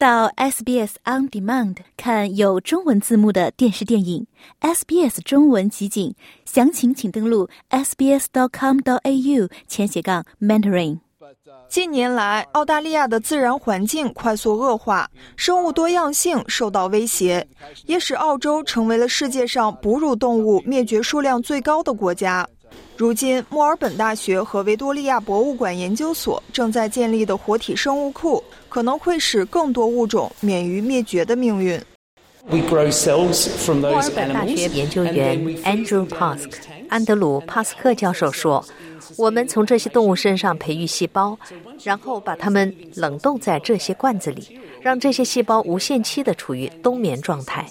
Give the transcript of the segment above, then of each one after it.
到 SBS On Demand 看有中文字幕的电视电影，SBS 中文集锦，详情请登录 sbs.com.au 前斜杠 mentoring。近年来，澳大利亚的自然环境快速恶化，生物多样性受到威胁，也使澳洲成为了世界上哺乳动物灭绝数量最高的国家。如今，墨尔本大学和维多利亚博物馆研究所正在建立的活体生物库，可能会使更多物种免于灭绝的命运。墨尔本大学研究员 Andrew Pask 安德鲁·帕斯克教授说。我们从这些动物身上培育细胞，然后把它们冷冻在这些罐子里，让这些细胞无限期的处于冬眠状态。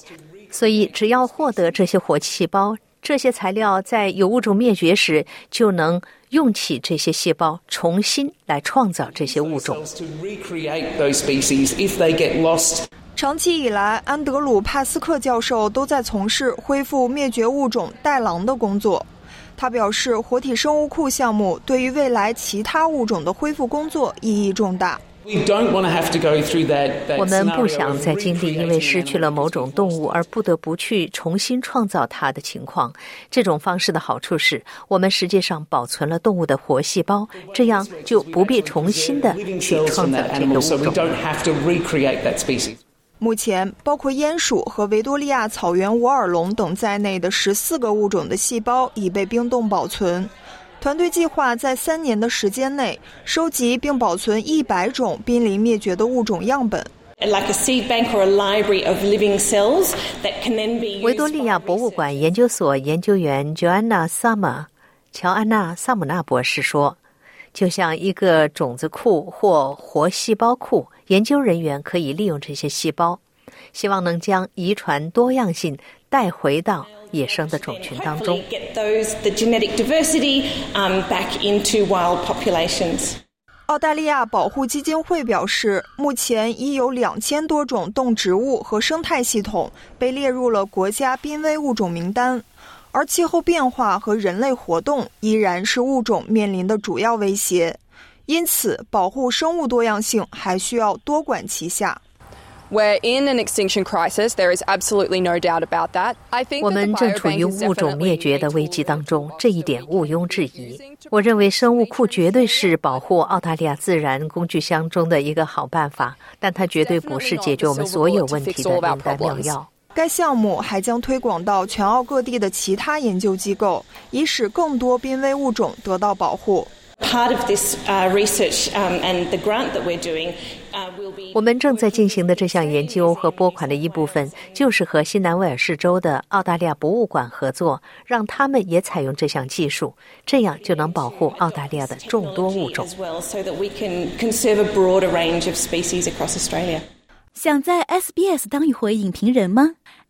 所以，只要获得这些活细胞，这些材料在有物种灭绝时就能用起这些细胞，重新来创造这些物种。长期以来，安德鲁·帕斯克教授都在从事恢复灭绝物种带狼的工作。他表示，活体生物库项目对于未来其他物种的恢复工作意义重大。我们不想再经历因为失去了某种动物而不得不去重新创造它的情况。这种方式的好处是我们实际上保存了动物的活细胞，这样就不必重新的去创造这个物种。目前，包括鼹鼠和维多利亚草原无耳龙等在内的十四个物种的细胞已被冰冻保存。团队计划在三年的时间内收集并保存一百种濒临灭绝的物种样本。维多利亚博物馆研究所研究员 Joanna Summer 乔安娜·萨姆纳博士说。就像一个种子库或活细胞库，研究人员可以利用这些细胞，希望能将遗传多样性带回到野生的种群当中。澳大利亚保护基金会表示，目前已有两千多种动植物和生态系统被列入了国家濒危物种名单。而气候变化和人类活动依然是物种面临的主要威胁，因此保护生物多样性还需要多管齐下。We're in an extinction crisis. There is absolutely no doubt about that. I think 我们正处于物种灭绝的危机当中，这一点毋庸置疑。我认为生物库绝对是保护澳大利亚自然工具箱中的一个好办法，但它绝对不是解决我们所有问题的灵丹妙药。该项目还将推广到全澳各地的其他研究机构，以使更多濒危物种得到保护。我们正在进行的这项研究和拨款的一部分，就是和新南威尔士州的澳大利亚博物馆合作，让他们也采用这项技术，这样就能保护澳大利亚的众多物种。想在 SBS 当一回影评人吗